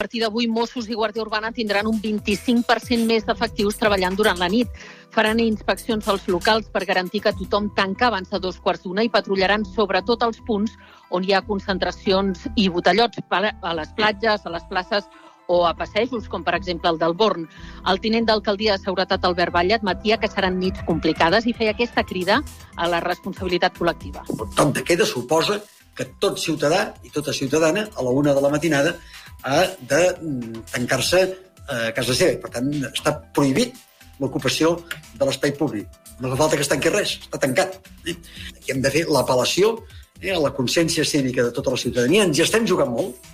A partir d'avui, Mossos i Guàrdia Urbana tindran un 25% més d'efectius treballant durant la nit. Faran inspeccions als locals per garantir que tothom tanca abans de dos quarts d'una i patrullaran sobretot els punts on hi ha concentracions i botellots a les platges, a les places o a passejos, com per exemple el del Born. El tinent d'alcaldia de Seguretat, Albert Batlle, admetia que seran nits complicades i feia aquesta crida a la responsabilitat col·lectiva. Tot de queda suposa que tot ciutadà i tota ciutadana a la una de la matinada de mm, tancar-se a casa seva. Per tant, està prohibit l'ocupació de l'espai públic. No fa falta que es tanqui res, està tancat. Eh? Aquí hem de fer l'apel·lació eh, a la consciència cívica de tota la ciutadania. Ens hi estem jugant molt,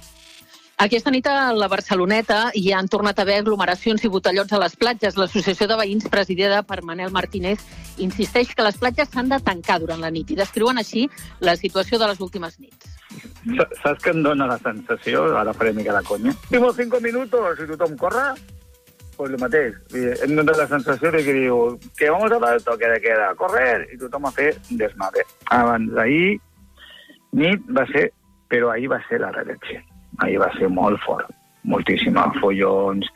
aquesta nit a la Barceloneta hi han tornat a haver aglomeracions i botellots a les platges. L'Associació de Veïns, presidida per Manel Martínez, insisteix que les platges s'han de tancar durant la nit i descriuen així la situació de les últimes nits. Saps què em dona la sensació? Ara faré mica la conya. Últimos cinco minutos i tothom corre, pues lo mateix. Hem donat la sensació de que diu que vamos a dar el toque de queda, correr, i tothom a fer desmave. Abans d'ahir, nit va ser, però ahir va ser la reelecció ahir va ser molt fort, moltíssims follons.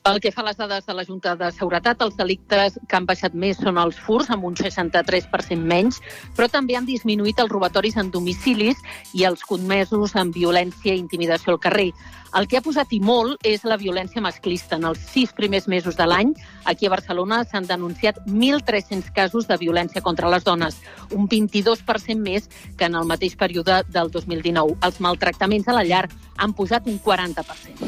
Pel que fa a les dades de la Junta de Seguretat, els delictes que han baixat més són els furs, amb un 63% menys, però també han disminuït els robatoris en domicilis i els comesos amb violència i intimidació al carrer. El que ha posat i molt és la violència masclista. En els sis primers mesos de l'any, aquí a Barcelona s'han denunciat 1.300 casos de violència contra les dones, un 22% més que en el mateix període del 2019. Els maltractaments a la llar han posat un 40%.